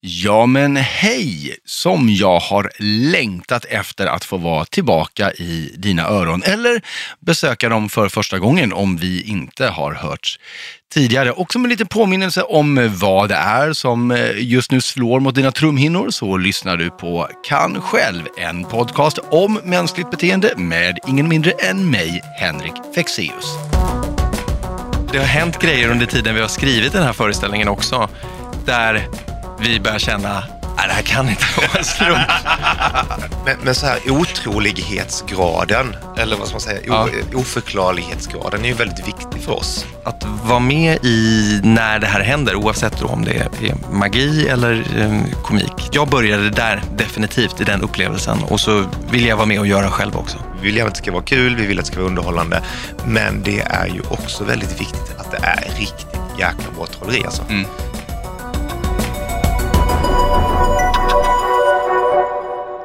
Ja men hej! Som jag har längtat efter att få vara tillbaka i dina öron eller besöka dem för första gången om vi inte har hörts tidigare. Och som en liten påminnelse om vad det är som eh, just nu slår mot dina trumhinnor så lyssnar du på Kan själv, en podcast om mänskligt beteende med ingen mindre än mig, Henrik Fexeus. Det har hänt grejer under tiden vi har skrivit den här föreställningen också, där vi börjar känna Nej, det här kan inte vara en slump. Men, men så här otrolighetsgraden, eller vad ska man säga, Ja. oförklarlighetsgraden är ju väldigt viktig för oss. Att vara med i när det här händer, oavsett om det är magi eller eh, komik. Jag började där definitivt i den upplevelsen och så vill jag vara med och göra själv också. Vi vill gärna att det ska vara kul, vi vill att det ska vara underhållande, men det är ju också väldigt viktigt att det är riktigt jäkla bra trolleri alltså. Mm.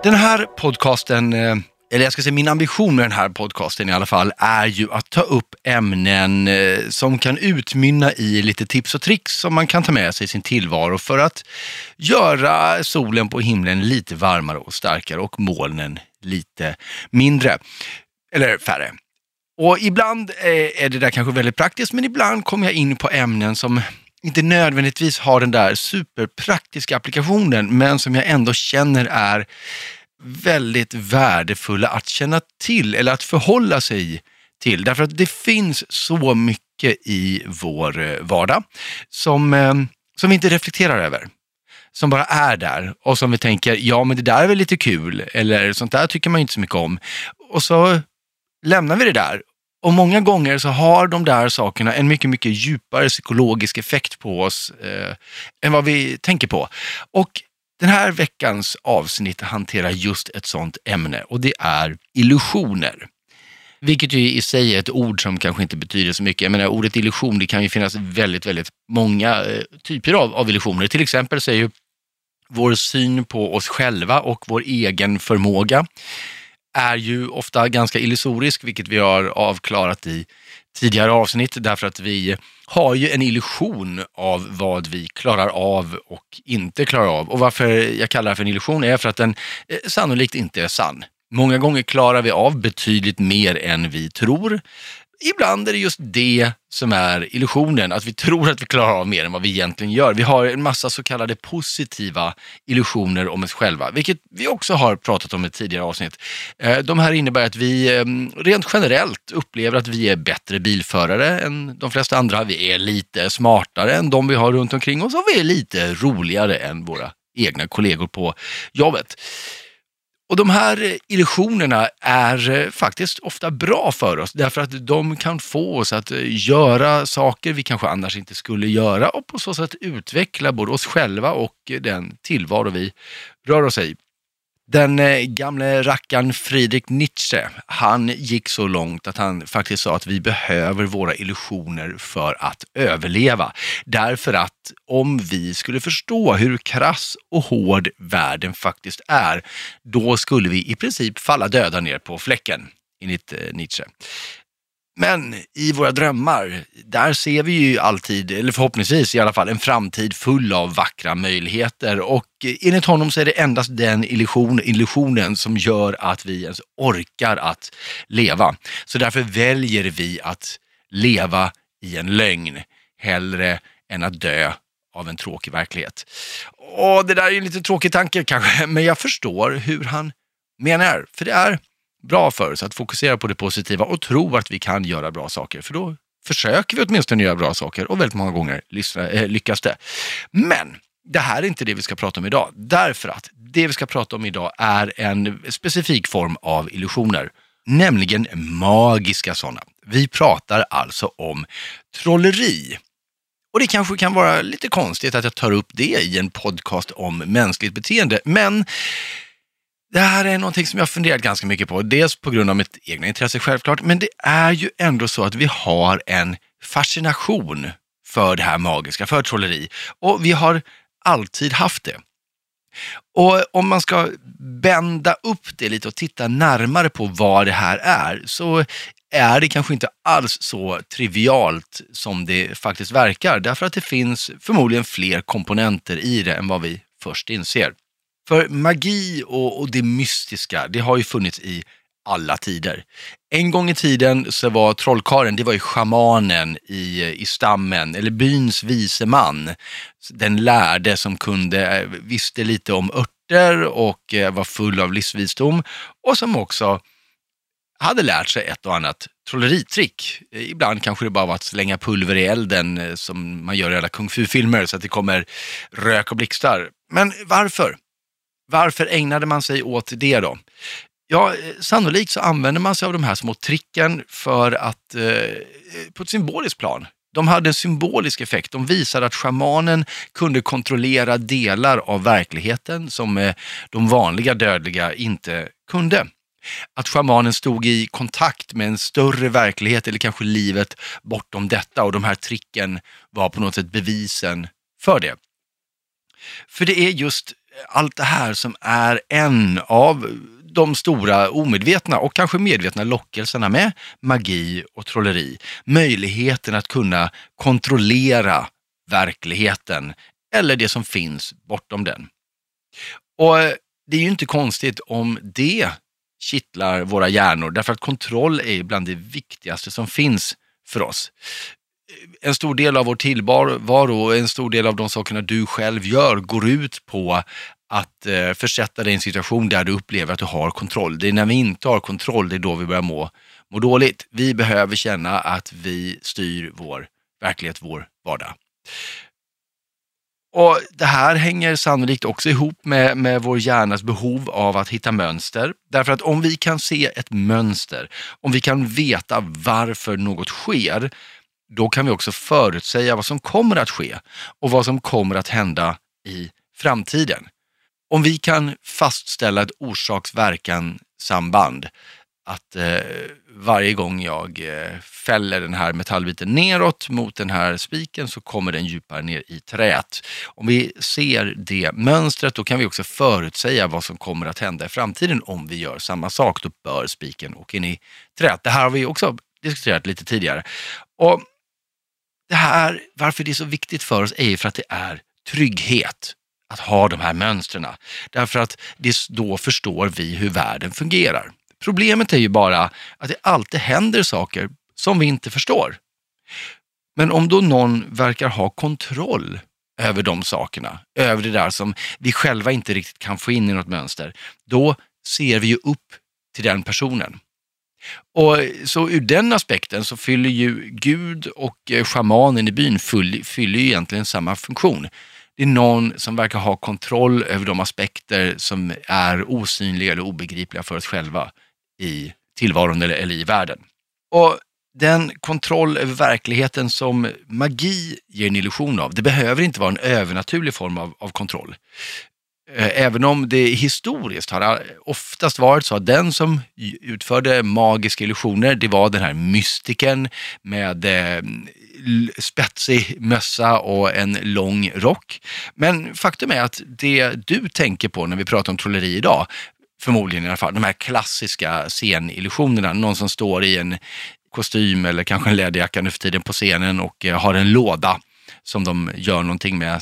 Den här podcasten, eh, eller jag ska säga min ambition med den här podcasten i alla fall, är ju att ta upp ämnen eh, som kan utmynna i lite tips och tricks som man kan ta med sig i sin tillvaro för att göra solen på himlen lite varmare och starkare och molnen lite mindre. Eller färre. Och ibland eh, är det där kanske väldigt praktiskt, men ibland kommer jag in på ämnen som inte nödvändigtvis har den där superpraktiska applikationen, men som jag ändå känner är väldigt värdefulla att känna till eller att förhålla sig till. Därför att det finns så mycket i vår eh, vardag som, eh, som vi inte reflekterar över. Som bara är där och som vi tänker, ja men det där är väl lite kul, eller sånt där tycker man ju inte så mycket om. Och så lämnar vi det där. Och många gånger så har de där sakerna en mycket, mycket djupare psykologisk effekt på oss eh, än vad vi tänker på. Och den här veckans avsnitt hanterar just ett sånt ämne och det är illusioner. Vilket ju i sig är ett ord som kanske inte betyder så mycket. Jag menar, ordet illusion, det kan ju finnas väldigt, väldigt många eh, typer av, av illusioner. Till exempel så är ju vår syn på oss själva och vår egen förmåga är ju ofta ganska illusorisk, vilket vi har avklarat i tidigare avsnitt, därför att vi har ju en illusion av vad vi klarar av och inte klarar av. Och varför jag kallar det för en illusion är för att den eh, sannolikt inte är sann. Många gånger klarar vi av betydligt mer än vi tror. Ibland är det just det som är illusionen, att vi tror att vi klarar av mer än vad vi egentligen gör. Vi har en massa så kallade positiva illusioner om oss själva, vilket vi också har pratat om i tidigare avsnitt. Eh, de här innebär att vi ehm, rent generellt upplever att vi är bättre bilförare än de flesta andra. Vi är lite smartare än de vi har runt omkring oss och vi är lite roligare än våra egna kollegor på jobbet. Och de här eh, illusionerna är eh, faktiskt ofta bra för oss därför att de kan få oss att eh, göra saker vi kanske annars inte skulle göra och på så sätt utveckla både oss själva och den tillvaro vi rör oss i. Den eh, gamle rackaren Friedrich Nietzsche, han gick så långt att han faktiskt sa att vi behöver våra illusioner för att överleva. Därför att om vi skulle förstå hur krass och hård världen faktiskt är, då skulle vi i princip falla döda ner på fläcken, enligt eh, Nietzsche. Men i våra drömmar, där ser vi ju alltid, eller förhoppningsvis i alla fall, en framtid full av vackra möjligheter. Och enligt honom så är det endast den illusion, illusionen som gör att vi ens orkar att leva. Så därför väljer vi att leva i en lögn hellre än att dö av en tråkig verklighet. Och det där är ju en lite tråkig tanke kanske, men jag förstår hur han menar. För det är bra för oss att fokusera på det positiva och tro att vi kan göra bra saker. För då försöker vi åtminstone göra bra saker och väldigt många gånger eh, lyckas det. Men det här är inte det vi ska prata om idag. Därför att det vi ska prata om idag är en specifik form av illusioner. Nämligen magiska sådana. Vi pratar alltså om trolleri. Och det kanske kan vara lite konstigt att jag tar upp det i en podcast om mänskligt beteende, men det här är någonting som jag funderat ganska mycket på. Dels på grund av mitt egna intresse självklart, men det är ju ändå så att vi har en fascination för det här magiska, för trolleri. Och vi har alltid haft det. Och om man ska bända upp det lite och titta närmare på vad det här är, så är det kanske inte alls så trivialt som det faktiskt verkar. Därför att det finns förmodligen fler komponenter i det än vad vi först inser. För magi och, och det mystiska, det har ju funnits i alla tider. En gång i tiden så var trollkaren, det var ju schamanen i, i stammen, eller byns vise man. Den lärde som kunde, eh, visste lite om örter och eh, var full av livsvisdom och som också hade lärt sig ett och annat trolleritrick. Eh, ibland kanske det bara var att slänga pulver i elden som man gör i alla kung fu-filmer så att det kommer rök och blixtar. Men varför? Varför ägnade man sig åt det då? Ja, eh, sannolikt så använder man sig av de här små tricken för att, eh, eh, på ett symboliskt plan, de hade en symbolisk effekt. De visade att shamanen kunde kontrollera delar av verkligheten som eh, de vanliga dödliga inte kunde. Att shamanen stod i kontakt med en större verklighet eller kanske livet bortom detta och de här tricken var på något sätt bevisen för det. För det är just allt det här som är en av de stora omedvetna och kanske medvetna lockelserna med magi och trolleri. Möjligheten att kunna kontrollera verkligheten eller det som finns bortom den. Och eh, det är ju inte konstigt om det kittlar våra hjärnor därför att kontroll är bland det viktigaste som finns för oss. Eh, en stor del av vår tillvaro, och en stor del av de sakerna du själv gör går ut på att eh, försätta dig i en situation där du upplever att du har kontroll. Det är när vi inte har kontroll, det är då vi börjar må, må dåligt. Vi behöver känna att vi styr vår verklighet, vår vardag. Och Det här hänger sannolikt också ihop med, med vår hjärnas behov av att hitta mönster. Därför att om vi kan se ett mönster, om vi kan veta varför något sker, då kan vi också förutsäga vad som kommer att ske och vad som kommer att hända i framtiden. Om vi kan fastställa ett orsaks-verkan-samband, att eh, varje gång jag eh, fäller den här metallbiten neråt mot den här spiken så kommer den djupare ner i träet. Om vi ser det mönstret då kan vi också förutsäga vad som kommer att hända i framtiden om vi gör samma sak. Då bör spiken åka in i träet. Det här har vi också diskuterat lite tidigare. Och det här, varför det är så viktigt för oss är ju för att det är trygghet att ha de här mönstren. Därför att det, då förstår vi hur världen fungerar. Problemet är ju bara att det alltid händer saker som vi inte förstår. Men om då någon verkar ha kontroll över de sakerna, över det där som vi själva inte riktigt kan få in i något mönster, då ser vi ju upp till den personen. Och Så ur den aspekten så fyller ju Gud och eh, shamanen i byn fyller ju egentligen samma funktion det är någon som verkar ha kontroll över de aspekter som är osynliga eller obegripliga för oss själva i tillvaron eller, eller i världen. Och den kontroll över verkligheten som magi ger en illusion av, det behöver inte vara en övernaturlig form av, av kontroll. Eh, även om det historiskt har oftast varit så att den som utförde magiska illusioner, det var den här mystiken med eh, spetsig mössa och en lång rock. Men faktum är att det du tänker på när vi pratar om trolleri idag, förmodligen i alla fall, de här klassiska scenillusionerna, någon som står i en kostym eller kanske en läderjacka nu för tiden på scenen och eh, har en låda som de gör någonting med,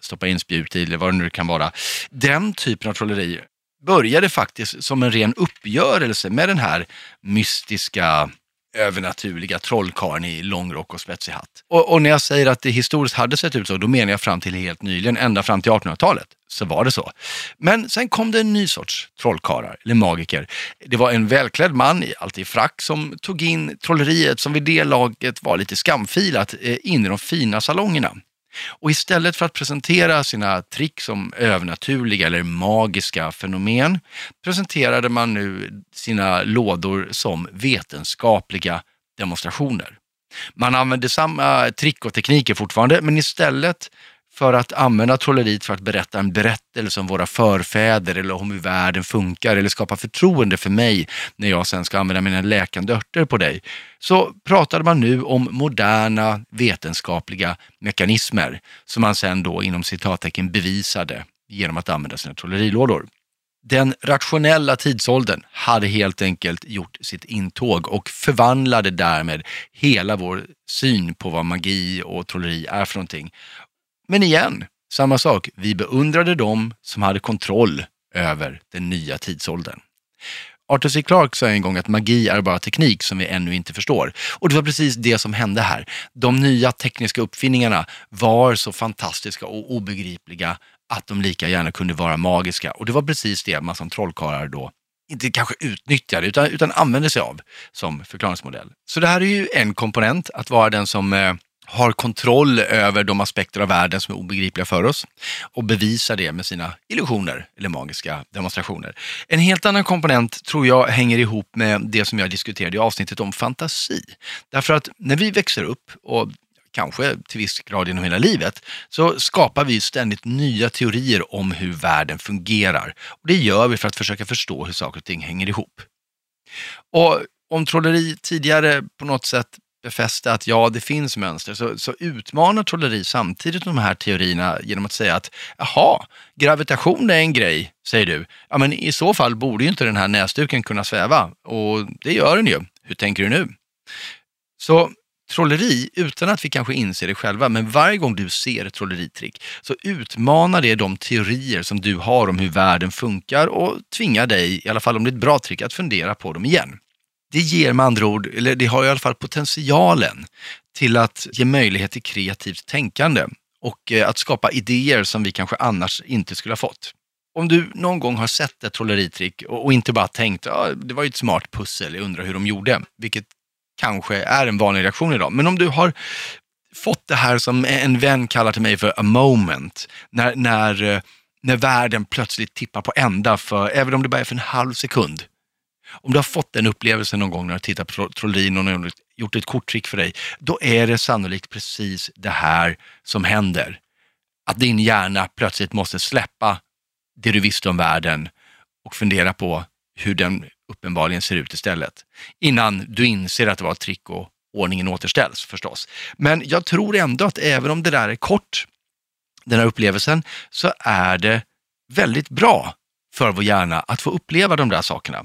stoppar in spjut i eller vad det nu kan vara. Den typen av trolleri började faktiskt som en ren uppgörelse med den här mystiska övernaturliga trollkarlen i långrock och spetsig hatt. Och, och, när jag säger att det historiskt hade sett ut så, då menar jag fram till helt nyligen, ända fram till 1800-talet, så var det så. Men sen kom det en ny sorts trollkarlar, eller magiker. Det var en välklädd man, alltid i frack, som tog in trolleriet som vid det laget var lite skamfilat eh, in i de fina salongerna. Och istället för att presentera sina trick som övernaturliga eller magiska fenomen presenterade man nu sina lådor som vetenskapliga demonstrationer. Man använde samma trick och tekniker fortfarande, men istället för att använda trolleriet för att berätta en berättelse om våra förfäder eller om hur världen funkar eller skapa förtroende för mig när jag sen ska använda mina läkande örter på dig, så pratade man nu om moderna vetenskapliga mekanismer som man sen då inom citattecken bevisade genom att använda sina trollerilådor. Den rationella tidsåldern hade helt enkelt gjort sitt intåg och förvandlade därmed hela vår syn på vad magi och trolleri är för någonting. Men igen, Samma sak, vi beundrade dem som hade kontroll över den nya tidsåldern. Arthur C. Clarke sa en gång att magi är bara teknik som vi ännu inte förstår. Och det var precis det som hände här. De nya tekniska uppfinningarna var så fantastiska och obegripliga att de lika gärna kunde vara magiska. Och det var precis det man som trollkarlar då inte kanske utnyttjade utan, utan använde sig av som förklaringsmodell. Så det här är ju en komponent, att vara den som eh, har kontroll över de aspekter av världen som är obegripliga för oss och bevisar det med sina illusioner eller magiska demonstrationer. En helt annan komponent tror jag hänger ihop med det som jag diskuterade i avsnittet om fantasi. Därför att när vi växer upp och kanske till viss grad genom hela livet, så skapar vi ständigt nya teorier om hur världen fungerar. Och det gör vi för att försöka förstå hur saker och ting hänger ihop. Och om trolleri tidigare på något sätt befästa att ja, det finns mönster, så, så utmanar trolleri samtidigt de här teorierna genom att säga att jaha, gravitation är en grej, säger du. Ja, men i så fall borde ju inte den här näsduken kunna sväva och det gör den ju. Hur tänker du nu? Så trolleri, utan att vi kanske inser det själva, men varje gång du ser ett trolleritrick så utmanar det de teorier som du har om hur världen funkar och tvingar dig, i alla fall om det är ett bra trick, att fundera på dem igen. Det ger med andra ord, eller det har i alla fall potentialen till att ge möjlighet till kreativt tänkande och eh, att skapa idéer som vi kanske annars inte skulle ha fått. Om du någon gång har sett ett trolleritrick och inte bara tänkt ah, det var ju ett smart pussel, jag undrar hur de gjorde, vilket kanske är en vanlig reaktion idag. Men om du har fått det här som en vän kallar till mig för a moment, när, när, eh, när världen plötsligt tippar på ända, för, även om det bara är för en halv sekund. Om du har fått den upplevelsen någon gång när du tittat på trolleri och någon har gjort ett korttrick för dig, då är det sannolikt precis det här som händer. Att din hjärna plötsligt måste släppa det du visste om världen och fundera på hur den uppenbarligen ser ut istället. Innan du inser att det var ett trick och ordningen återställs förstås. Men jag tror ändå att även om det där är kort, den här upplevelsen, så är det väldigt bra för vår hjärna att få uppleva de där sakerna.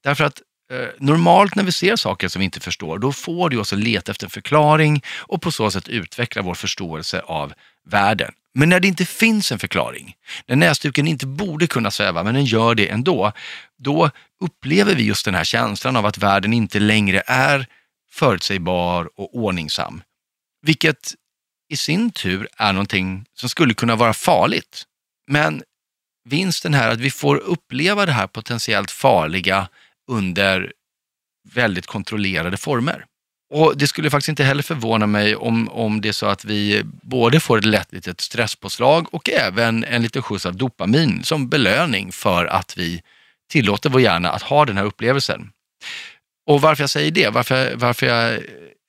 Därför att eh, normalt när vi ser saker som vi inte förstår, då får det oss att leta efter en förklaring och på så sätt utveckla vår förståelse av världen. Men när det inte finns en förklaring, när näsduken inte borde kunna sväva men den gör det ändå, då upplever vi just den här känslan av att världen inte längre är förutsägbar och ordningsam. Vilket i sin tur är någonting som skulle kunna vara farligt. Men vinsten här att vi får uppleva det här potentiellt farliga under väldigt kontrollerade former. Och Det skulle faktiskt inte heller förvåna mig om, om det är så att vi både får ett lätt litet stresspåslag och även en liten skjuts av dopamin som belöning för att vi tillåter vår hjärna att ha den här upplevelsen. Och varför jag säger det, varför, varför jag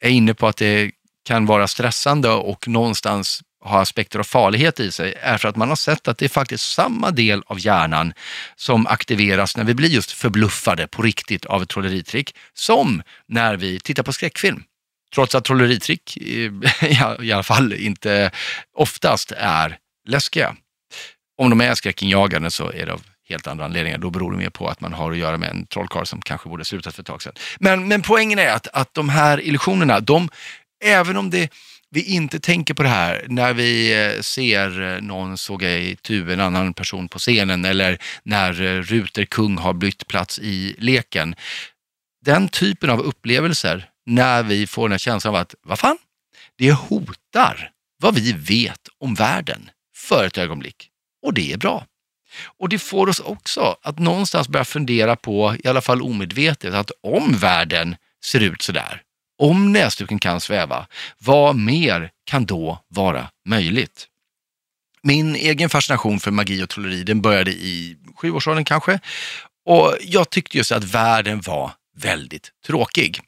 är inne på att det kan vara stressande och någonstans ha aspekter av farlighet i sig är för att man har sett att det är faktiskt samma del av hjärnan som aktiveras när vi blir just förbluffade på riktigt av ett trolleritrick som när vi tittar på skräckfilm. Trots att trolleritrick eh, i alla fall inte oftast är läskiga. Om de är skräckinjagande så är det av helt andra anledningar. Då beror det mer på att man har att göra med en trollkarl som kanske borde slutat för ett tag sedan. Men, men poängen är att, att de här illusionerna, de, även om det vi inte tänker på det här när vi eh, ser eh, någon såga i tu en annan person på scenen eller när eh, Ruter kung har bytt plats i leken. Den typen av upplevelser när vi får den här känslan av att, vad fan, det hotar vad vi vet om världen för ett ögonblick. Och det är bra. Och det får oss också att någonstans börja fundera på, i alla fall omedvetet, att om världen ser ut sådär, om näsduken kan sväva, vad mer kan då vara möjligt? Min egen fascination för magi och trolleri den började i sjuårsåldern kanske. Och jag tyckte just att världen var väldigt tråkig.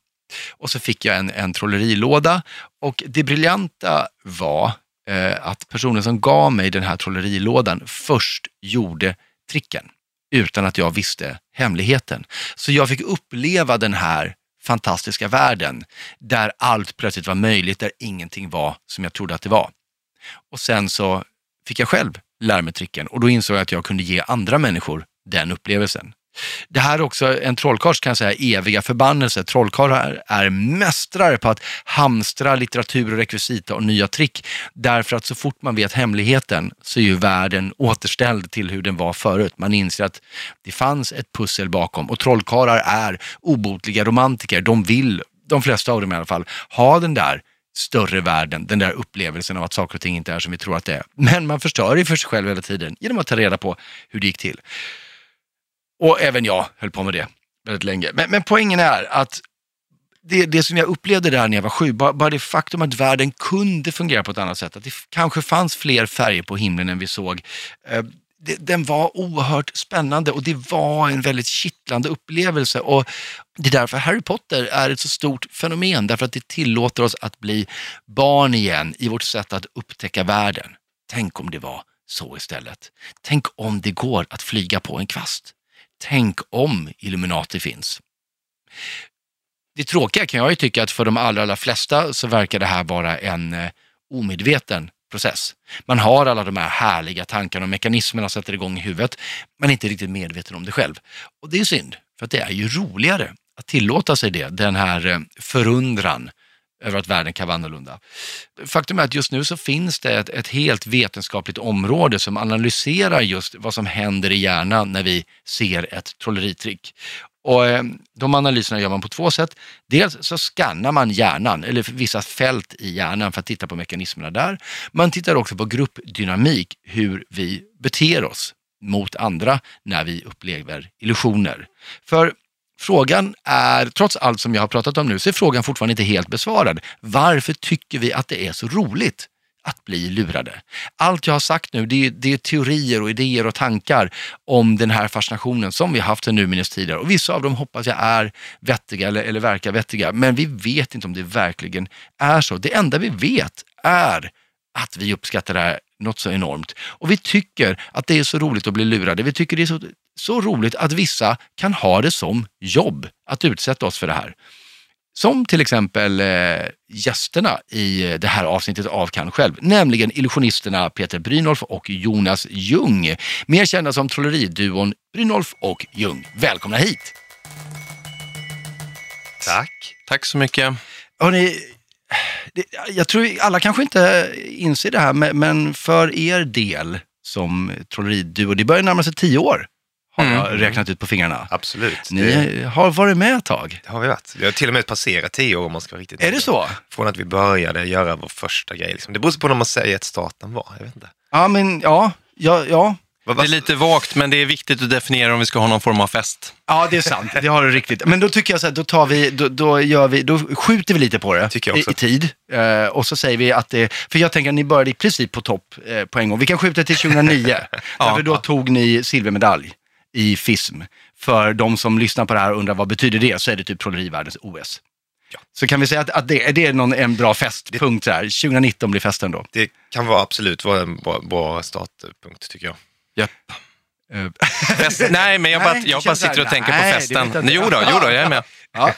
Och så fick jag en, en trollerilåda och det briljanta var eh, att personen som gav mig den här trollerilådan först gjorde tricken utan att jag visste hemligheten. Så jag fick uppleva den här fantastiska världen där allt plötsligt var möjligt, där ingenting var som jag trodde att det var. Och sen så fick jag själv lära mig tricken och då insåg jag att jag kunde ge andra människor den upplevelsen. Det här är också en trollkarls kan jag säga, eviga förbannelse. Trollkarlar är mästare på att hamstra litteratur och rekvisita och nya trick. Därför att så fort man vet hemligheten så är ju världen återställd till hur den var förut. Man inser att det fanns ett pussel bakom och trollkarlar är obotliga romantiker. De vill, de flesta av dem i alla fall, ha den där större världen, den där upplevelsen av att saker och ting inte är som vi tror att det är. Men man förstör ju för sig själv hela tiden genom att ta reda på hur det gick till. Och även jag höll på med det väldigt länge. Men, men poängen är att det, det som jag upplevde där när jag var sju, bara, bara det faktum att världen kunde fungera på ett annat sätt, att det kanske fanns fler färger på himlen än vi såg. Eh, det, den var oerhört spännande och det var en väldigt kittlande upplevelse. Och det är därför Harry Potter är ett så stort fenomen, därför att det tillåter oss att bli barn igen i vårt sätt att upptäcka världen. Tänk om det var så istället. Tänk om det går att flyga på en kvast. Tänk om Illuminati finns. Det tråkiga kan jag ju tycka att för de allra, allra flesta så verkar det här vara en eh, omedveten process. Man har alla de här härliga tankarna och mekanismerna sätter igång i huvudet, men är inte riktigt medveten om det själv. Och det är synd, för att det är ju roligare att tillåta sig det, den här eh, förundran över att världen kan vara annorlunda. Faktum är att just nu så finns det ett, ett, helt vetenskapligt område som analyserar just vad som händer i hjärnan när vi ser ett trolleritrick. Och eh, de analyserna gör man på två sätt. Dels så skannar man hjärnan, eller vissa fält i hjärnan för att titta på mekanismerna där. Man tittar också på gruppdynamik, hur vi beter oss mot andra när vi upplever illusioner. För Frågan är, trots allt som jag har pratat om nu, så är frågan fortfarande inte helt besvarad. Varför tycker vi att det är så roligt att bli lurade? Allt jag har sagt nu, det är, det är teorier och idéer och tankar om den här fascinationen som vi har haft sedan urminnes tider. Och vissa av dem hoppas jag är vettiga eller, eller verkar vettiga, men vi vet inte om det verkligen är så. Det enda vi vet är att vi uppskattar det här något så enormt. Och vi tycker att det är så roligt att bli lurade. Vi tycker det är så så roligt att vissa kan ha det som jobb att utsätta oss för det här. Som till exempel eh, gästerna i det här avsnittet av Kan själv, nämligen illusionisterna Peter Brynolf och Jonas Ljung. Mer kända som trolleriduon Brynolf och Ljung. Välkomna hit! Tack. Tack så mycket. Hörrni, jag tror alla kanske inte inser det här, men för er del som trolleriduo, det börjar närma sig tio år har mm. jag räknat ut på fingrarna. Absolut. Ni det... har varit med ett tag. Det har vi varit. Vi har till och med passerat tio år om man ska vara riktigt Är det så? Från att vi började göra vår första grej. Liksom. Det beror på när man säger att starten var. Jag vet inte. Ja, men ja. ja, ja. Det är lite vagt, men det är viktigt att definiera om vi ska ha någon form av fest. Ja, det är sant. Det har du riktigt. Men då tycker jag så här, då, tar vi, då, då, gör vi, då skjuter vi lite på det i, i, tid. Uh, och så säger vi att det, för jag tänker att ni började i princip på topp uh, på en gång. Vi kan skjuta till 2009, ja, för då ja. tog ni silvermedalj i FISM. För de som lyssnar på det här och undrar vad betyder det, så är det typ trollerivärldens OS. Ja. Så kan vi säga att, att det, är det någon, en bra festpunkt? Så här? 2019 blir festen då? Det kan vara absolut vara en bra, bra startpunkt tycker jag. Japp. Fest, nej, men jag bara, jag bara sitter och tänker nej, på festen. Jo då, jo då, jag är med. Ja.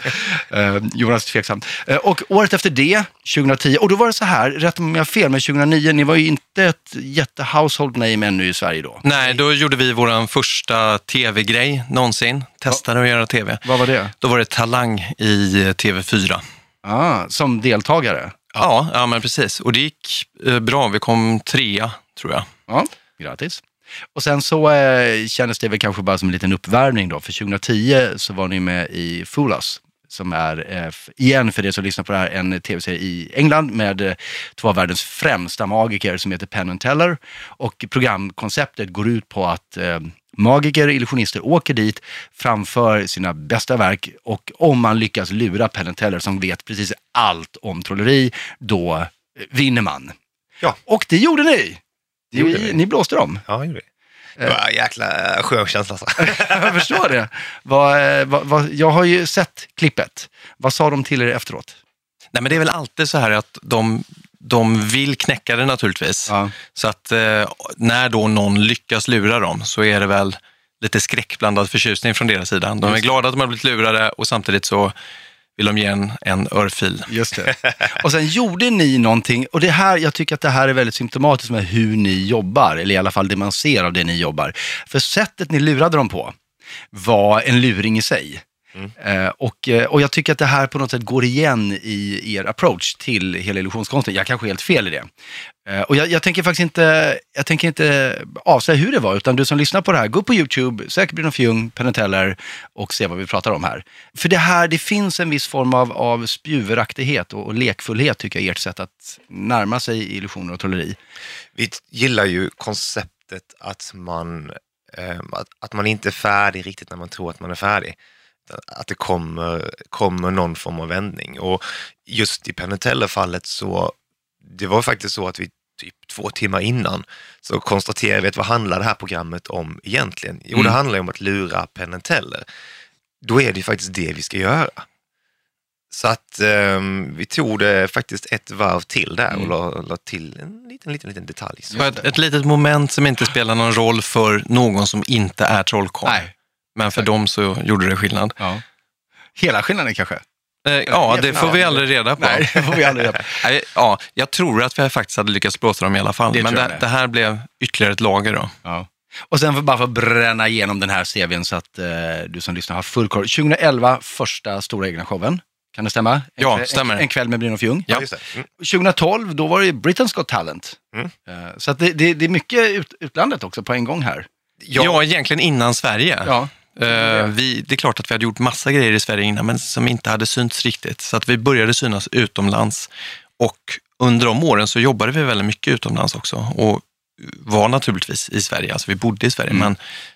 Uh, Jonas tveksam. Uh, och året efter det, 2010, och då var det så här, rätt om jag har fel, men 2009, ni var ju inte ett jätte-household name ännu i Sverige då. Nej, då gjorde vi vår första tv-grej någonsin. Testade ja. att göra tv. Vad var det? Då var det Talang i TV4. Ah, som deltagare? Ja, ja, men precis. Och det gick eh, bra. Vi kom trea, tror jag. Ja, grattis. Och sen så eh, kändes det väl kanske bara som en liten uppvärmning då, för 2010 så var ni med i Fool Us som är, eh, igen för det som lyssnar på det här, en tv-serie i England med eh, två av världens främsta magiker som heter Penn and Teller. Och programkonceptet går ut på att eh, magiker illusionister åker dit, framför sina bästa verk och om man lyckas lura Penn and Teller som vet precis allt om trolleri, då eh, vinner man. Ja. Och det gjorde ni! Ni, ni blåste dem. Ja, gjorde vi. Det var en jäkla skön känsla. jag förstår det. Vad, vad, vad, jag har ju sett klippet. Vad sa de till er efteråt? Nej, men det är väl alltid så här att de, de vill knäcka det naturligtvis. Ja. Så att eh, när då någon lyckas lura dem så är det väl lite skräckblandad förtjusning från deras sida. De är glada att de har blivit lurade och samtidigt så vill de ge en, en örfil. Just det. Och sen gjorde ni någonting, och det här, jag tycker att det här är väldigt symptomatiskt med hur ni jobbar, eller i alla fall det man ser av det ni jobbar. För sättet ni lurade dem på, var en luring i sig. Mm. Eh, och, eh, och jag tycker att det här på något sätt går igen i er approach till hela illusionskonsten. Jag kanske är helt fel i det. Eh, och jag, jag, tänker faktiskt inte, jag tänker inte avslöja hur det var, utan du som lyssnar på det här, gå på YouTube, sök Bruno Fjung, Penneteller och se vad vi pratar om här. För det här, det finns en viss form av, av spjuveraktighet och, och lekfullhet tycker jag i ert sätt att närma sig illusioner och trolleri. Vi gillar ju konceptet att man, eh, att, att man inte är färdig riktigt när man tror att man är färdig att det kommer, kommer någon form av vändning. Och just i Penneteller-fallet så, det var faktiskt så att vi typ två timmar innan så konstaterade vi att vad handlar det här programmet om egentligen? Jo, mm. det handlar om att lura Peneteller. Då är det faktiskt det vi ska göra. Så att um, vi tog det faktiskt ett varv till där och mm. la, la, till en liten, liten, liten detalj. Ett, ett litet moment som inte spelar någon roll för någon som inte är trollkarl. Men för dem så gjorde det skillnad. Ja. Hela skillnaden kanske? Eh, ja, det får vi aldrig reda på. Nej, det får vi aldrig reda på. ja, jag tror att vi faktiskt hade lyckats blåsa dem i alla fall. Det men det, det, här blev ytterligare ett lager. Då. Ja. Och sen för bara för att bränna igenom den här CVn så att eh, du som lyssnar har full koll. 2011, första stora egna showen. Kan det stämma? En ja, kväll, stämmer. En, en kväll med Brynolf Ljung. Ja. Mm. 2012, då var det Britain's Got Talent. Mm. Uh, så att det, det, det, är mycket ut, utlandet också på en gång här. Ja, ja egentligen innan Sverige. Ja. Uh, vi, det är klart att vi hade gjort massa grejer i Sverige innan, men som inte hade synts riktigt. Så att vi började synas utomlands. Och under de åren så jobbade vi väldigt mycket utomlands också. Och var naturligtvis i Sverige, alltså vi bodde i Sverige, mm. men,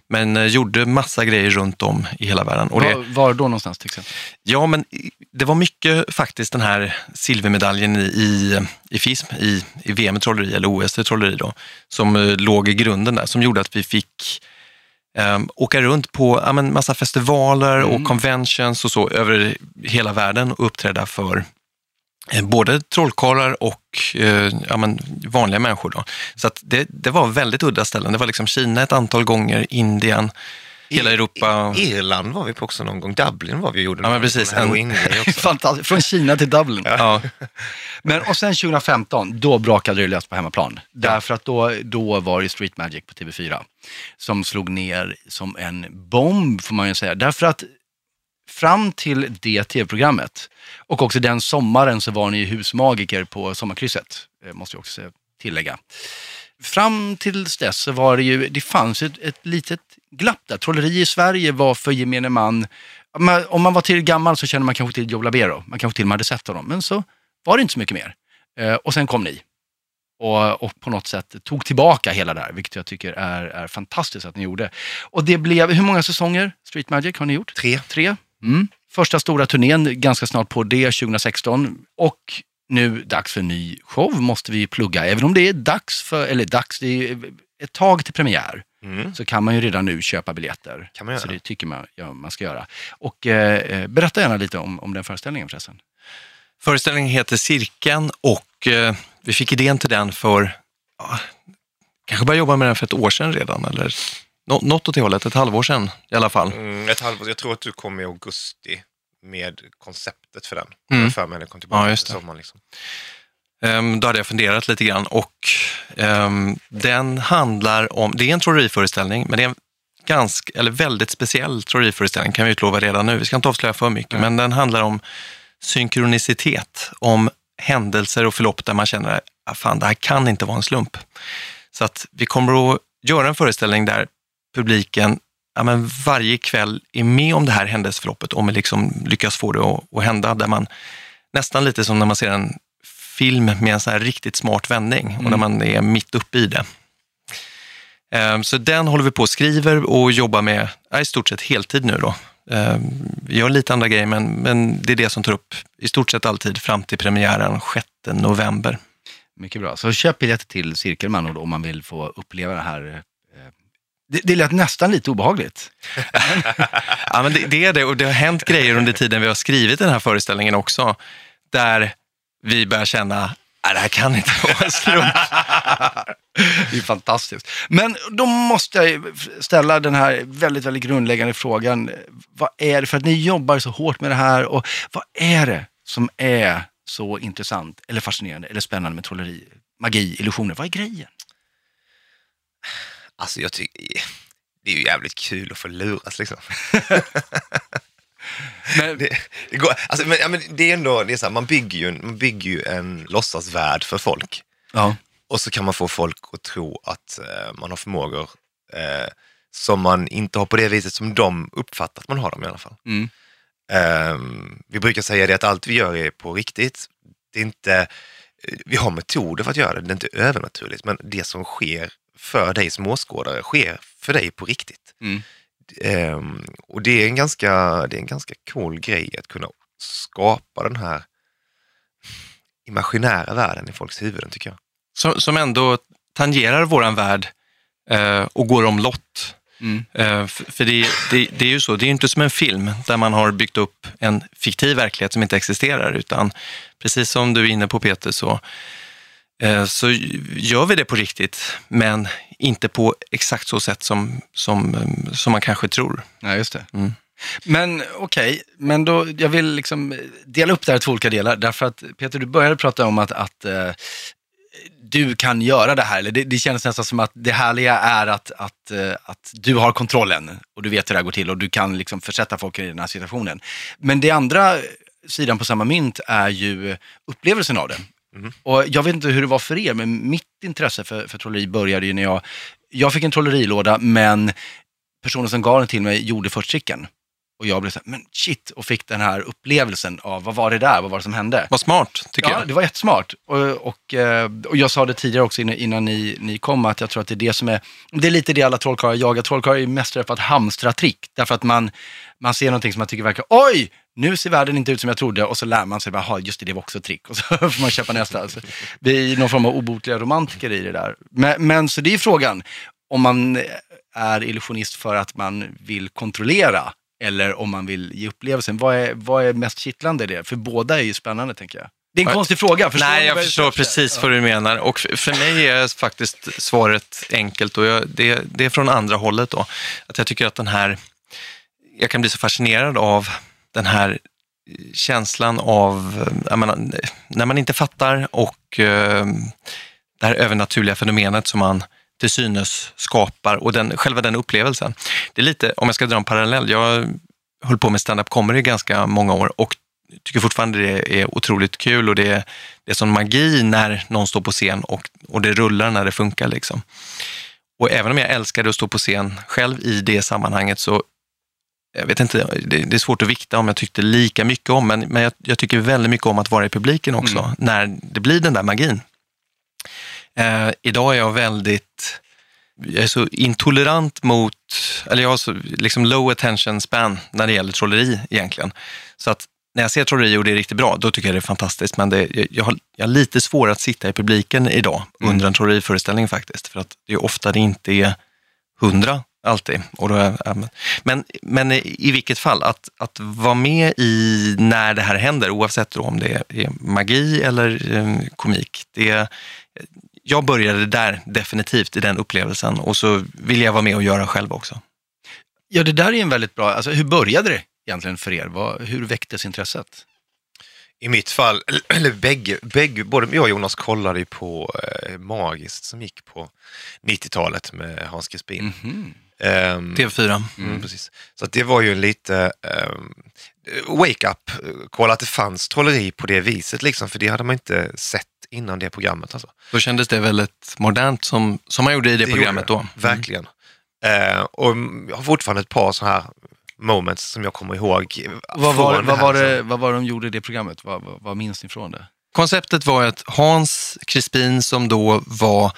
men uh, gjorde massa grejer runt om i hela världen. Och var, var då någonstans till exempel? Ja, men det var mycket faktiskt den här silvermedaljen i, i, i FISM, i, i VM i trolleri, eller OS i trolleri då, som uh, låg i grunden där, som gjorde att vi fick um, åka runt på ja, men, massa festivaler mm. och conventions och så över hela världen och uppträda för eh, både trollkarlar och eh, ja, men, vanliga människor. Då. Så det, det var väldigt udda ställen. Det var liksom Kina ett antal gånger, Indien, hela Europa. I, Irland var vi på också någon gång. Dublin var vi och gjorde. Ja, men precis. En... Fantastiskt. Från Kina till Dublin. Ja. men och sen 2015, då brakade det löst på hemmaplan. Därför att då, då var det Street Magic på TV4 som slog ner som en bomb, får man ju säga. Därför att fram till det tv-programmet och också den sommaren så var ni husmagiker på Sommarkrysset, eh, måste jag också tillägga. Fram till dess så var det ju, det fanns ett, ett litet glapp där. Trolleri i Sverige var för gemene man, om man var till gammal så kände man kanske till Joe Labero, man kanske till och med hade sett honom, men så var det inte så mycket mer. Eh, och sen kom ni. Och, och, på något sätt tog tillbaka hela det här, vilket jag tycker är, är fantastiskt att ni gjorde. Och det blev, hur många säsonger Street Magic har ni gjort? Tre. Tre. Mm. Första stora turnén ganska snart på det 2016 och nu dags för en ny show måste vi plugga. Även om det är dags för, eller dags, det är ett tag till premiär. Mm. så kan man ju redan nu köpa biljetter. Kan man göra? Så det tycker man ja, man ska göra. Och eh, eh, berätta gärna lite om, om den föreställningen förresten. Föreställningen heter Cirkeln och eh, vi fick idén till den för, ja, kanske började jobba med den för ett år sedan redan, eller nå, något åt det hållet, ett halvår sedan i alla fall. Mm, ett halvår, jag tror att du kom i augusti med konceptet för den. Mm. För mig när jag kom tillbaka ja, just det. sommaren. Liksom. Um, då hade jag funderat lite grann och um, den handlar om, det är en trolleriföreställning, men det är en ganska, eller väldigt speciell trolleriföreställning kan vi utlova redan nu. Vi ska inte avslöja för mycket, mm. men den handlar om synkronicitet, om händelser och förlopp där man känner att ah, fan, det här kan inte vara en slump. Så att vi kommer att göra en föreställning där publiken ja, men varje kväll är med om det här händelseförloppet, om vi liksom lyckas få det att, att hända, där man nästan lite som när man ser en film med en så här riktigt smart vändning mm. och när man är mitt uppe i det. Ehm, så den håller vi på och skriver och jobbar med i stort sett heltid nu då. Ehm, vi gör lite andra grejer, men, men det är det som tar upp i stort sett alltid fram till premiären 6 november. Mycket bra. Så köp biljetter till Cirkelman om man vill få uppleva det här eh, det, det lät nästan lite obehagligt. ja, men det, det, är det och det har hänt grejer under tiden vi har skrivit den här föreställningen också. Där vi börjar känna, att det här kan inte vara en slump. det är fantastiskt. Men då måste jag ställa den här väldigt, väldigt grundläggande frågan. Vad är det, för att ni jobbar så hårt med det här och vad är det som är så intressant eller fascinerande eller spännande med trolleri, magi, illusioner? Vad är grejen? Alltså jag tycker, det är ju jävligt kul att få luras liksom. men, det, det, går, alltså, men, ja, men det är ändå, det är så här, man, bygger ju, man bygger ju en låtsasvärld för folk. Ja. Och så kan man få folk att tro att eh, man har förmågor eh, som man inte har på det viset som de uppfattar att man har dem i alla fall. Mm. Eh, vi brukar säga det att allt vi gör är på riktigt. Det är inte, eh, vi har metoder för att göra det, det är inte övernaturligt, men det som sker för dig som åskådare sker för dig på riktigt. Mm. Um, och det är, en ganska, det är en ganska cool grej att kunna skapa den här imaginära världen i folks huvuden tycker jag. Som, som ändå tangerar våran värld eh, och går omlott. Mm. Eh, för, för det, det, det, är ju så, det är inte som en film där man har byggt upp en fiktiv verklighet som inte existerar, utan precis som du är inne på Peter, så så gör vi det på riktigt, men inte på exakt så sätt som, som, eh, som man kanske tror. Nej, just det. Mm. Men okej, okay, men då, jag vill liksom dela upp det här i två olika delar. Därför att Peter, du började prata om att, att du kan göra det här. Eller det, det känns nästan som att det härliga är att, att, att du har kontrollen och du vet hur det här går till och du kan liksom försätta folk i den här situationen. Men det andra sidan på samma mynt är ju upplevelsen av det. Mm. Och jag vet inte hur det var för er, men mitt intresse för, för trolleri började ju när jag, jag fick en trollerilåda, men personen som gav den till mig gjorde först tricken. Och jag blev så här, men shit, och fick den här upplevelsen av vad var det där, vad var det som hände? Vad smart, tycker ja, jag. det var jättesmart. Och, och, eh, och jag sa det tidigare också innan, innan ni, ni kom, att jag tror att det är det som är, det är lite det alla trollkarlar jagar. Trollkarlar är mästare på att hamstra trick, därför att man, man ser någonting som man tycker verkar, oj, nu ser världen inte ut som jag trodde och så lär man sig, jaha, just det, det var också ett trick. Och så får man köpa nästa. Alltså, det är någon form av obotliga romantiker i det där. Men, men så det är frågan, om man är illusionist för att man vill kontrollera eller om man vill ge upplevelsen. Vad är, vad är mest kittlande i det? För båda är ju spännande, tänker jag. Det är en konstig fråga. Förstår Nej, jag förstår precis vad du menar. Och för mig är faktiskt svaret enkelt och jag, det, det är från andra hållet då. Att jag tycker att den här, jag kan bli så fascinerad av den här eh, känslan av, eh, menar, när man inte fattar och eh, det här övernaturliga fenomenet som man till synes skapar och den, själva den upplevelsen. Det är lite, om jag ska dra en parallell, jag höll på med stand-up comedy i ganska många år och tycker fortfarande det är otroligt kul och det är, det är sån magi när någon står på scen och, och det rullar när det funkar. Liksom. Och även om jag älskade att stå på scen själv i det sammanhanget så jag vet inte, det, det, är svårt att vikta om jag tyckte lika mycket om, men, men jag, jag tycker väldigt mycket om att vara i publiken också, mm. när det blir den där magin. Eh, idag är jag väldigt, jag är så intolerant mot, eller jag har så liksom low attention span när det gäller trolleri egentligen. Så att när jag ser trolleri och det är riktigt bra, då tycker jag det är fantastiskt. Men det, jag, jag, har, jag har lite svårare att sitta i publiken idag mm. under en trolleriföreställning faktiskt. För att det är ofta det inte är hundra Alltid. Och då, men, men i vilket fall, att, att vara med i när det här händer, oavsett om det är magi eller eh, komik. Det, jag började där definitivt i den upplevelsen och så vill jag vara med och göra själv också. Ja, det där är en väldigt bra, alltså hur började det egentligen för er? Vad, hur väcktes intresset? I mitt fall, eller bägge, bägge, både jag och Jonas kollade ju på eh, Magiskt som gick på 90-talet med Hans Crispin. Mm -hmm. Um, TV4. Mm. Mm, precis. Så det var ju lite um, wake-up, kolla att det fanns trolleri på det viset, liksom, för det hade man inte sett innan det programmet. Alltså. Då kändes det väldigt modernt som, som man gjorde i det, det programmet då. Mm. Verkligen. Uh, och jag har fortfarande ett par sådana här moments som jag kommer ihåg. Vad var, vad, var det, vad var det de gjorde i det programmet? Vad, vad, vad minns ni från det? Konceptet var att Hans Crispin som då var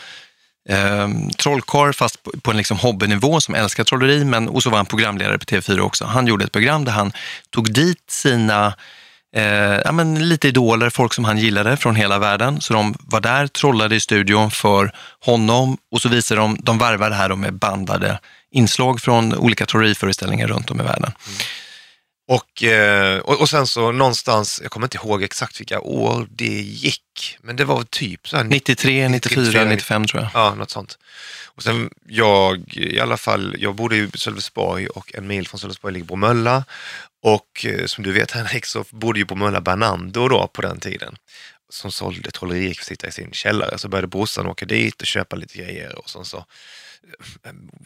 eh, trollkarl fast på, på en liksom hobbynivå som älskar trolleri, men, och så var han programledare på TV4 också. Han gjorde ett program där han tog dit sina eh, ja, men lite idoler, folk som han gillade från hela världen. Så de var där, trollade i studion för honom och så visade de, de varvade det här med bandade inslag från olika trolleriföreställningar runt om i världen. Mm. Och, eh, och, och, sen så någonstans, jag kommer inte ihåg exakt vilka år det gick, men det var typ så här 93, 94, 94 95 tror jag. Ja, något sånt. Och sen jag, i alla fall, jag bodde i Sölvesborg och en mil från Sölvesborg ligger Bromölla. Och eh, som du vet Henrik så bodde ju Bromölla Bernando då på den tiden. som sålde trollerirekvisita i sin källare. Så började brorsan åka dit och köpa lite grejer och sen så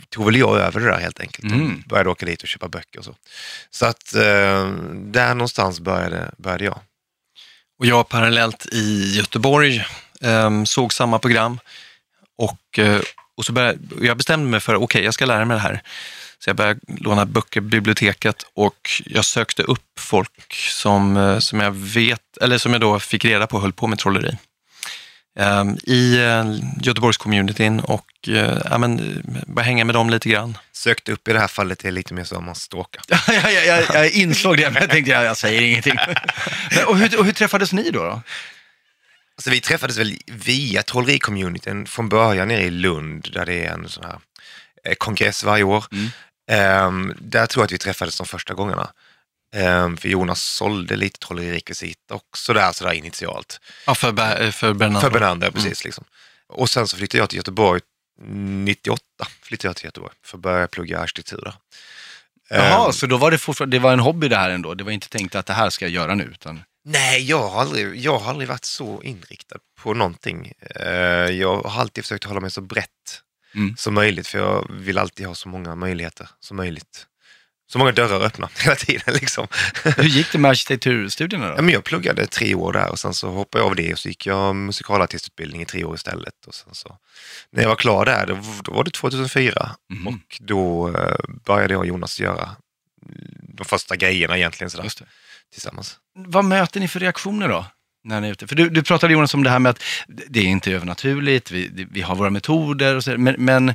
tog väl jag över det där helt enkelt. Mm. Började åka dit och köpa böcker och så. Så att eh, där någonstans började, började jag. Och jag parallellt i Göteborg eh, såg samma program och, eh, och så började, jag bestämde mig för, okej, okay, jag ska lära mig det här. Så jag började låna böcker på biblioteket och jag sökte upp folk som, eh, som jag vet, eller som jag då fick reda på höll på med trolleri. Um, I uh, Göteborgscommunityn och uh, ja, men, bara hänga med dem lite grann. Sökte upp i det här fallet är lite mer som man stalkar. jag, jag, jag, jag insåg det, men jag tänkte jag, jag säger ingenting. men, och, hur, och hur träffades ni då? då? Alltså, vi träffades väl via trolleri-communityn från början nere i Lund där det är en sån här kongress varje år. Mm. Um, där tror jag att vi träffades de första gångerna. Um, för Jonas sålde lite trollerirekvisita också där sådär initialt. Ja, för, för Bernander. För Bernander, mm. precis. Liksom. Och sen så flyttade jag till Göteborg 98, flyttade jag till Göteborg för att börja plugga arkitektur där. Jaha, um, så då var det fortfarande, det var en hobby det här ändå? Det var inte tänkt att det här ska jag göra nu? Utan... Nej, jag har, aldrig, jag har aldrig varit så inriktad på någonting. Uh, jag har alltid försökt hålla mig så brett mm. som möjligt. För jag vill alltid ha så många möjligheter som möjligt. Så många dörrar öppna hela tiden. Liksom. Hur gick det med arkitekturstudierna då? Ja, men jag pluggade tre år där och sen så hoppade jag av det och så gick jag musikalartistutbildning i tre år istället. Och så, när jag var klar där, då, då var det 2004 mm. och då uh, började jag och Jonas göra de första grejerna egentligen sådär, tillsammans. Vad möter ni för reaktioner då? när ni är ute? För du, du pratade Jonas om det här med att det är inte övernaturligt, vi, vi har våra metoder och så, men, men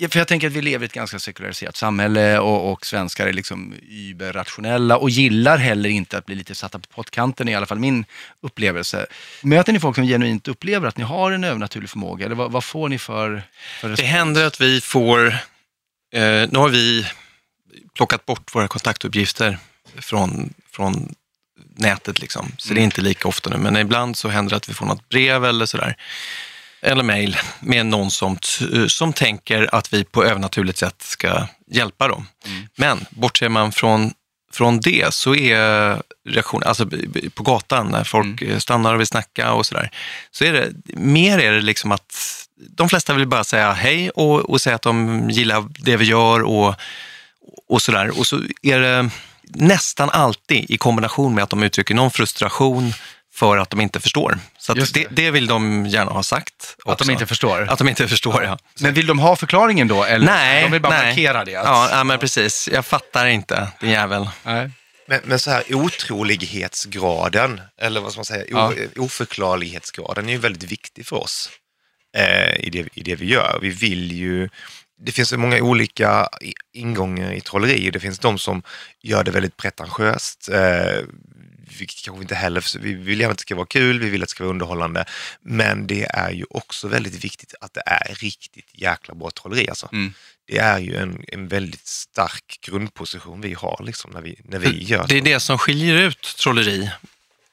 för jag tänker att vi lever i ett ganska sekulariserat samhälle och, och svenskar är liksom überrationella och gillar heller inte att bli lite satta på pottkanten, i alla fall min upplevelse. Möter ni folk som genuint upplever att ni har en övernaturlig förmåga eller vad, vad får ni för, för respons? Det händer att vi får, eh, nu har vi plockat bort våra kontaktuppgifter från, från nätet liksom. Så mm. det är inte lika ofta nu, men ibland så händer det att vi får något brev eller sådär. Eller mejl med någon som, som tänker att vi på övernaturligt sätt ska hjälpa dem. Mm. Men bortser man från, från det så är reaktionen, alltså på gatan när folk mm. stannar och vill snacka och sådär, så är det mer är det liksom att de flesta vill bara säga hej och, och säga att de gillar det vi gör och, och sådär. Och så är det nästan alltid i kombination med att de uttrycker någon frustration för att de inte förstår. Så det. Det, det. vill de gärna ha sagt. Också. Att de inte förstår? Att de inte förstår, ja. Men vill de ha förklaringen då? Eller? Nej. De vill bara nej. markera det? Att... Ja, ja, men precis. Jag fattar inte, din jävel. Nej. Men, men så här otrolighetsgraden, eller vad ska man säga, ja. oförklarlighetsgraden är ju väldigt viktig för oss eh, i, det, i det vi gör. Vi vill ju det finns så många olika ingångar i trolleri. Det finns de som gör det väldigt pretentiöst. Eh, vi kanske inte heller, vi vill gärna att det ska vara kul, vi vill att det ska vara underhållande. Men det är ju också väldigt viktigt att det är riktigt jäkla bra trolleri. Alltså. Mm. Det är ju en, en väldigt stark grundposition vi har liksom, när, vi, när vi gör Det är det som skiljer ut trolleri.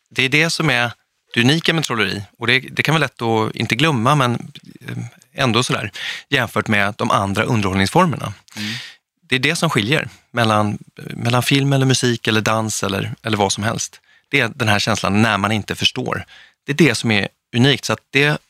Det är det som är det unika med trolleri. Och det, det kan vara lätt att inte glömma, men eh, ändå sådär, jämfört med de andra underhållningsformerna. Mm. Det är det som skiljer mellan, mellan film eller musik eller dans eller, eller vad som helst. Det är den här känslan när man inte förstår. Det är det som är unikt. Så att det,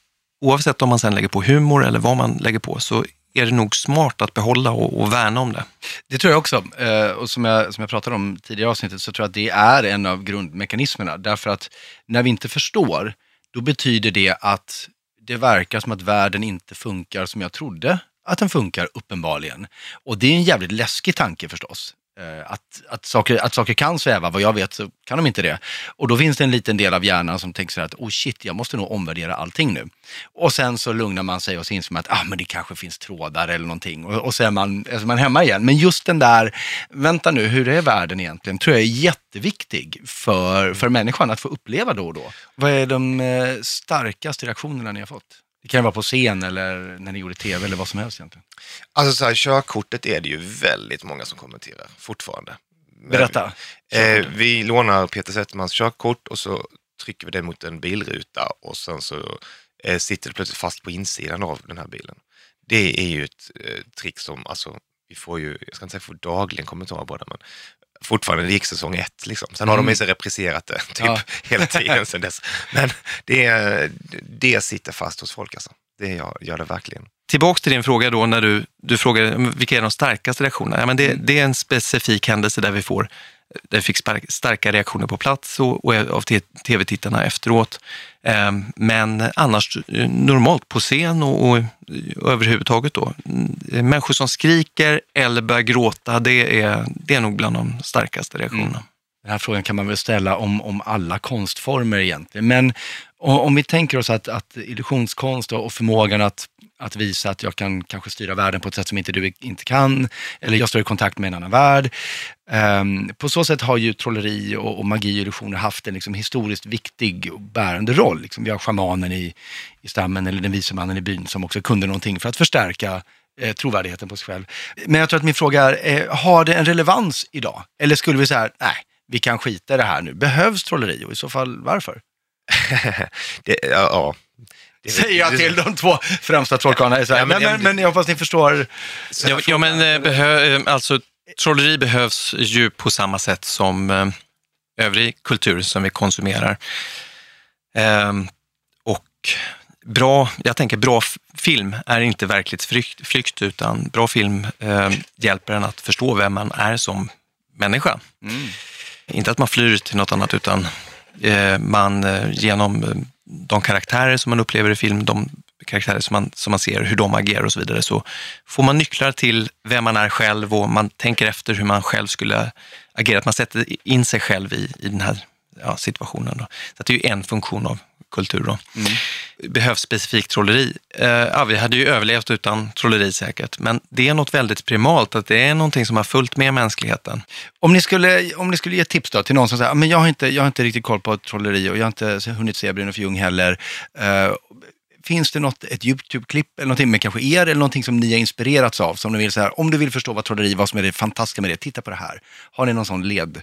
oavsett om man sen lägger på humor eller vad man lägger på, så är det nog smart att behålla och, och värna om det. Det tror jag också. Eh, och som jag, som jag pratade om tidigare i avsnittet så tror jag att det är en av grundmekanismerna. Därför att när vi inte förstår, då betyder det att det verkar som att världen inte funkar som jag trodde att den funkar uppenbarligen. Och det är en jävligt läskig tanke förstås. Eh, att, att, saker, att saker kan sväva, vad jag vet så kan de inte det. Och då finns det en liten del av hjärnan som tänker så här att oh shit, jag måste nog omvärdera allting nu. Och sen så lugnar man sig och så inser man att ah, men det kanske finns trådar eller någonting. Och, och så är man, är man hemma igen. Men just den där, vänta nu, hur är världen egentligen? tror jag är jätteviktig för, för människan att få uppleva då och då. Vad är de eh, starkaste reaktionerna ni har fått? Det kan vara på scen eller när ni gjorde tv eller vad som helst egentligen. Alltså så här, körkortet är det ju väldigt många som kommenterar fortfarande. Berätta. Eh, vi lånar Peter Zettermans körkort och så trycker vi det mot en bilruta och sen så eh, sitter det plötsligt fast på insidan av den här bilen. Det är ju ett eh, trick som, alltså, vi får ju, jag ska inte säga få dagligen kommentarer på det, men fortfarande, det gick säsong ett liksom. Sen har mm. de ju repriserat det typ ja. hela tiden sedan dess. Men det, det sitter fast hos folk alltså. Det gör, gör det verkligen. Tillbaks till din fråga då när du, du frågar vilka är de starkaste reaktionerna? Ja, men det, mm. det är en specifik händelse där vi får det fick starka reaktioner på plats och, och av tv-tittarna efteråt. Ehm, men annars eh, normalt på scen och, och, överhuvudtaget då. Mm, människor som skriker eller börjar gråta, det är, det är nog bland de starkaste reaktionerna. Mm. Den här frågan kan man väl ställa om, om alla konstformer egentligen. Men om vi tänker oss att, att illusionskonst och förmågan att, att visa att jag kan kanske styra världen på ett sätt som inte du inte kan, eller jag står i kontakt med en annan värld. Um, på så sätt har ju trolleri och, och magi och illusioner haft en liksom historiskt viktig och bärande roll. Liksom vi har shamanen i, i stammen eller den vise mannen i byn som också kunde någonting för att förstärka eh, trovärdigheten på sig själv. Men jag tror att min fråga är, eh, har det en relevans idag? Eller skulle vi säga, nej, vi kan skita i det här nu. Behövs trolleri och i så fall varför? det, ja, ja. Det, Säger jag till de två främsta trollkarlarna. Ja, men, men, men, jag hoppas ni förstår. Ja, ja men eh, behö, eh, alltså, trolleri behövs ju på samma sätt som eh, övrig kultur som vi konsumerar. Ehm, och bra, jag tänker bra film är inte verklighetsflykt, utan bra film eh, hjälper en att förstå vem man är som människa. Mm. Inte att man flyr till något annat, utan eh, man eh, genom eh, de karaktärer som man upplever i film, de karaktärer som man, som man ser, hur de agerar och så vidare, så får man nycklar till vem man är själv och man tänker efter hur man själv skulle agera. Att man sätter in sig själv i, i den här ja, situationen. Då. Så det är ju en funktion av kultur. Då. Mm. Behövs specifikt trolleri? Eh, ja, vi hade ju överlevt utan trolleri säkert, men det är något väldigt primalt, att det är någonting som har följt med mänskligheten. Om ni skulle, om ni skulle ge tips då till någon som säger, men jag har, inte, jag har inte riktigt koll på trolleri och jag har inte hunnit se Brynolf Ljung heller. Uh, finns det något, ett YouTube-klipp eller någonting med kanske er eller någonting som ni har inspirerats av? Som ni vill säga, om du vill förstå vad trolleri, vad som är det fantastiska med det, titta på det här. Har ni någon sån led,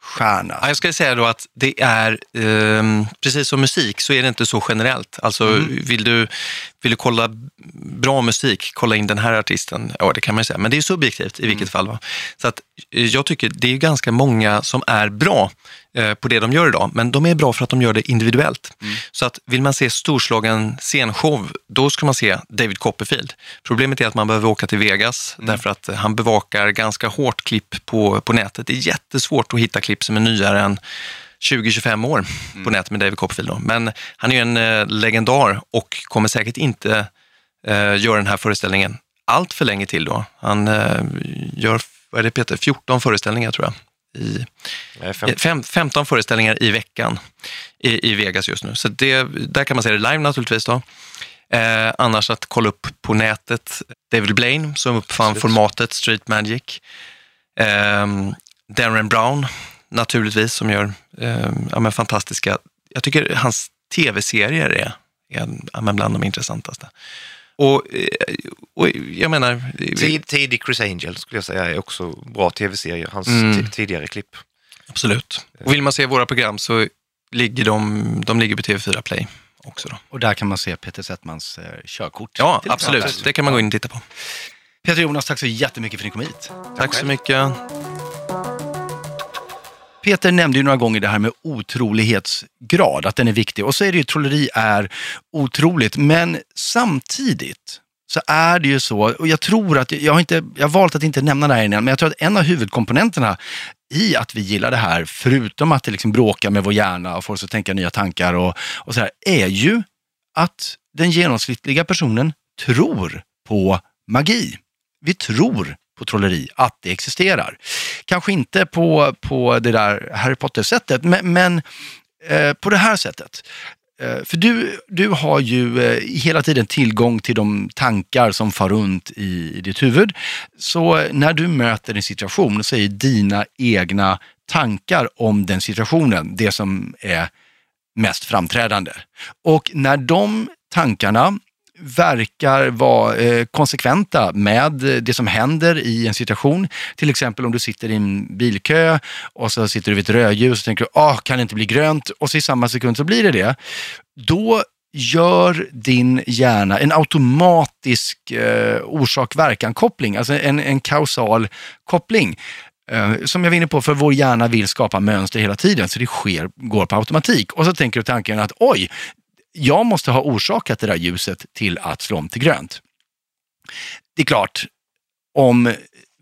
stjärna? Ja, jag skulle säga då att det är, eh, precis som musik, så är det inte så generellt. Alltså mm. vill, du, vill du kolla bra musik, kolla in den här artisten. Ja, det kan man ju säga, men det är subjektivt i vilket mm. fall. Va? Så att eh, jag tycker det är ganska många som är bra på det de gör idag, men de är bra för att de gör det individuellt. Mm. Så att vill man se storslagen scenshow, då ska man se David Copperfield. Problemet är att man behöver åka till Vegas mm. därför att han bevakar ganska hårt klipp på, på nätet. Det är jättesvårt att hitta klipp som är nyare än 20-25 år mm. på nätet med David Copperfield. Då. Men han är ju en eh, legendar och kommer säkert inte eh, göra den här föreställningen allt för länge till då. Han eh, gör, vad är det Peter, 14 föreställningar tror jag. I, fem, 15 föreställningar i veckan i, i Vegas just nu. Så det, där kan man se det live naturligtvis. Då. Eh, annars att kolla upp på nätet, David Blaine som uppfann Absolut. formatet Street Magic. Eh, Darren Brown naturligtvis som gör eh, ja, men fantastiska, jag tycker hans tv-serier är, är ja, bland de intressantaste. Och, eh, och jag menar... Tidig Chris Angel skulle jag säga är också bra tv-serier, hans mm. tidigare klipp. Absolut. Och vill man se våra program så ligger de, de ligger på TV4 Play också. Då. Och där kan man se Peter Settmans eh, körkort. Ja, absolut. Det kan man gå in och titta på. Peter Jonas, tack så jättemycket för att ni kom hit. Tack, tack så mycket. Peter nämnde ju några gånger det här med otrolighetsgrad, att den är viktig. Och så är det ju, trolleri är otroligt, men samtidigt så är det ju så, och jag tror att, jag har, inte, jag har valt att inte nämna det här innan, men jag tror att en av huvudkomponenterna i att vi gillar det här, förutom att det liksom bråkar med vår hjärna och får oss att tänka nya tankar och, och så här, är ju att den genomsnittliga personen tror på magi. Vi tror på trolleri, att det existerar. Kanske inte på, på det där Harry Potter-sättet, men, men eh, på det här sättet. Eh, för du, du har ju eh, hela tiden tillgång till de tankar som far runt i, i ditt huvud. Så eh, när du möter en situation så är dina egna tankar om den situationen det som är mest framträdande. Och när de tankarna verkar vara eh, konsekventa med det som händer i en situation. Till exempel om du sitter i en bilkö och så sitter du vid ett rödljus och tänker, ah, kan det inte bli grönt? Och så i samma sekund så blir det det. Då gör din hjärna en automatisk eh, orsak-verkan-koppling, alltså en, en kausal koppling. Eh, som jag var inne på, för vår hjärna vill skapa mönster hela tiden, så det sker, går på automatik. Och så tänker du tanken att oj, jag måste ha orsakat det där ljuset till att slå om till grönt. Det är klart, om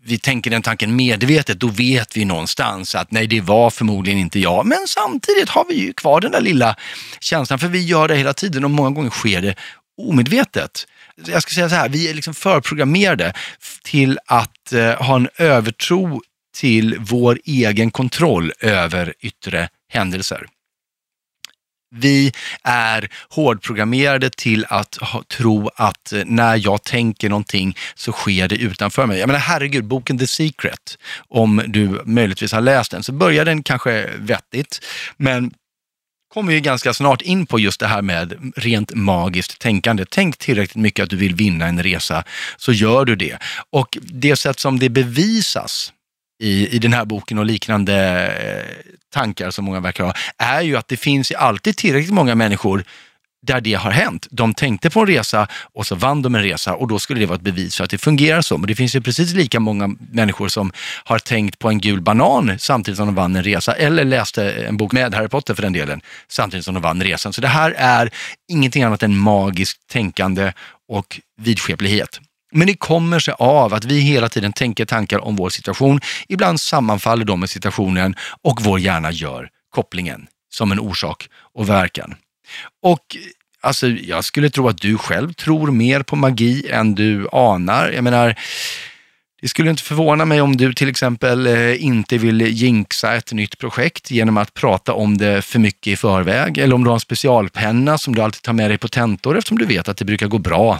vi tänker den tanken medvetet, då vet vi någonstans att nej, det var förmodligen inte jag. Men samtidigt har vi ju kvar den där lilla känslan, för vi gör det hela tiden och många gånger sker det omedvetet. Jag ska säga så här, vi är liksom förprogrammerade till att eh, ha en övertro till vår egen kontroll över yttre händelser. Vi är hårdprogrammerade till att ha, tro att eh, när jag tänker någonting så sker det utanför mig. Jag menar herregud, boken The Secret, om du möjligtvis har läst den, så börjar den kanske vettigt, men kommer ju ganska snart in på just det här med rent magiskt tänkande. Tänk tillräckligt mycket att du vill vinna en resa, så gör du det. Och det sätt som det bevisas i, i den här boken och liknande eh, tankar som många verkar ha, är ju att det finns alltid tillräckligt många människor där det har hänt. De tänkte på en resa och så vann de en resa och då skulle det vara ett bevis för att det fungerar så. Men det finns ju precis lika många människor som har tänkt på en gul banan samtidigt som de vann en resa eller läste en bok med Harry Potter för den delen samtidigt som de vann resan. Så det här är ingenting annat än magiskt tänkande och vidskeplighet. Men det kommer sig av att vi hela tiden tänker tankar om vår situation. Ibland sammanfaller de med situationen och vår hjärna gör kopplingen som en orsak och verkan. Och alltså, jag skulle tro att du själv tror mer på magi än du anar. Jag menar, det skulle inte förvåna mig om du till exempel eh, inte vill jinxa ett nytt projekt genom att prata om det för mycket i förväg eller om du har en specialpenna som du alltid tar med dig på tentor eftersom du vet att det brukar gå bra.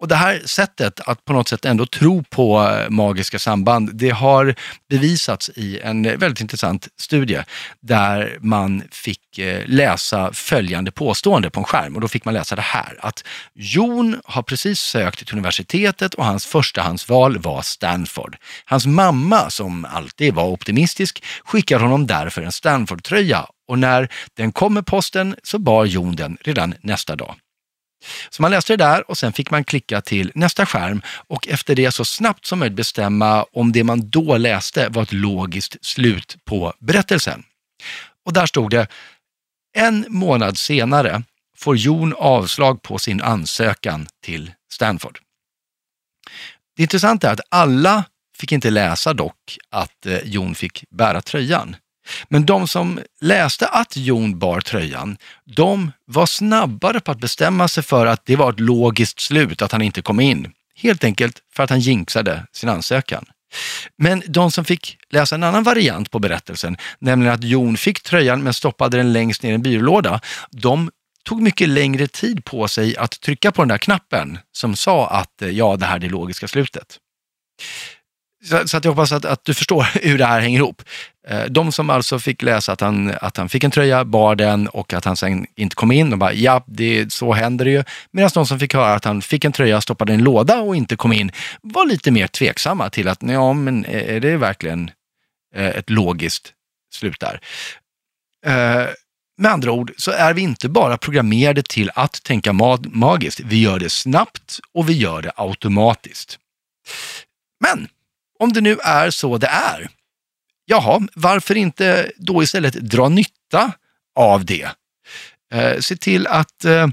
Och det här sättet att på något sätt ändå tro på eh, magiska samband, det har bevisats i en väldigt intressant studie där man fick Eh, läsa följande påstående på en skärm och då fick man läsa det här att Jon har precis sökt till universitetet och hans förstahandsval var Stanford. Hans mamma, som alltid var optimistisk, skickar honom därför en Stanford-tröja och när den kom med posten så bar Jon den redan nästa dag. Så man läste det där och sen fick man klicka till nästa skärm och efter det så snabbt som möjligt bestämma om det man då läste var ett logiskt slut på berättelsen. Och där stod det, en månad senare får Jon avslag på sin ansökan till Stanford. Det intressanta är att alla fick inte läsa dock att eh, Jon fick bära tröjan. Men de som läste att Jon bar tröjan, de var snabbare på att bestämma sig för att det var ett logiskt slut att han inte kom in. Helt enkelt för att han jinxade sin ansökan. Men de som fick läsa en annan variant på berättelsen, nämligen att Jon fick tröjan men stoppade den längst ner i en byrålåda, de tog mycket längre tid på sig att trycka på den där knappen som sa att eh, ja, det här är det logiska slutet. Så, så, att jag hoppas att, att du förstår hur det här hänger ihop. Eh, de som alltså fick läsa att han, att han fick en tröja, bar den och att han sen inte kom in, de bara ja, det, så händer det ju. Medan de som fick höra att han fick en tröja, stoppade en låda och inte kom in, var lite mer tveksamma till att ja, men är det verkligen eh, ett logiskt slut där? Eh, med andra ord så är vi inte bara programmerade till att tänka magiskt, vi gör det snabbt och vi gör det automatiskt. Men om det nu är så det är, jaha, varför inte då istället dra nytta av det? Eh, se till att eh,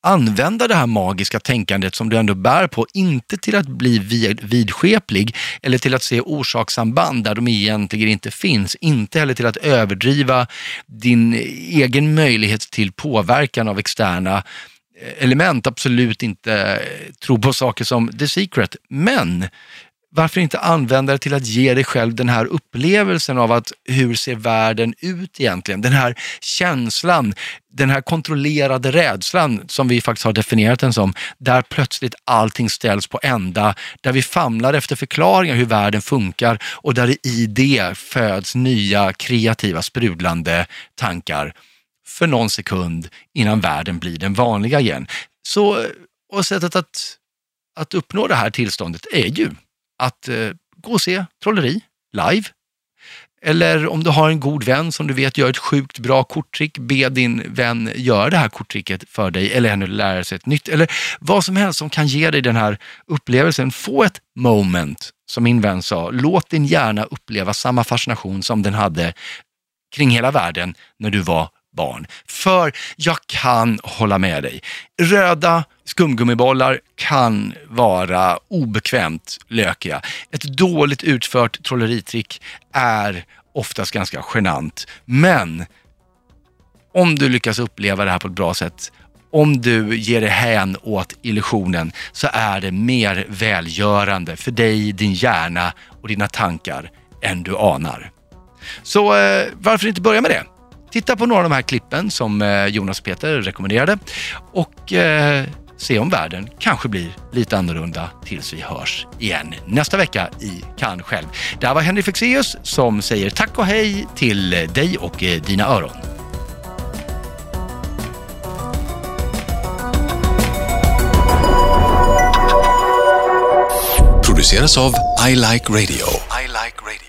använda det här magiska tänkandet som du ändå bär på, inte till att bli vidskeplig eller till att se orsakssamband där de egentligen inte finns, inte heller till att överdriva din egen möjlighet till påverkan av externa eh, element, absolut inte eh, tro på saker som the secret, men varför inte använda det till att ge dig själv den här upplevelsen av att hur ser världen ut egentligen? Den här känslan, den här kontrollerade rädslan som vi faktiskt har definierat den som, där plötsligt allting ställs på ända, där vi famlar efter förklaringar hur världen funkar och där det i det föds nya kreativa sprudlande tankar för någon sekund innan världen blir den vanliga igen. Så, och sättet att, att uppnå det här tillståndet är ju att eh, gå och se trolleri live. Eller om du har en god vän som du vet gör ett sjukt bra korttrick, be din vän göra det här korttricket för dig eller henne lära sig ett nytt. Eller vad som helst som kan ge dig den här upplevelsen. Få ett moment, som min vän sa. Låt din hjärna uppleva samma fascination som den hade kring hela världen när du var barn. För jag kan hålla med dig. Röda skumgummibollar kan vara obekvämt lökiga. Ett dåligt utfört trolleritrick är oftast ganska genant. Men om du lyckas uppleva det här på ett bra sätt, om du ger dig hän åt illusionen så är det mer välgörande för dig, din hjärna och dina tankar än du anar. Så eh, varför inte börja med det? Titta på några av de här klippen som eh, Jonas och Peter rekommenderade och eh, se om världen kanske blir lite annorlunda tills vi hörs igen nästa vecka i Kan själv. Det här var Henrik Fexeus som säger tack och hej till dig och eh, dina öron. Produceras av I Like Radio. I like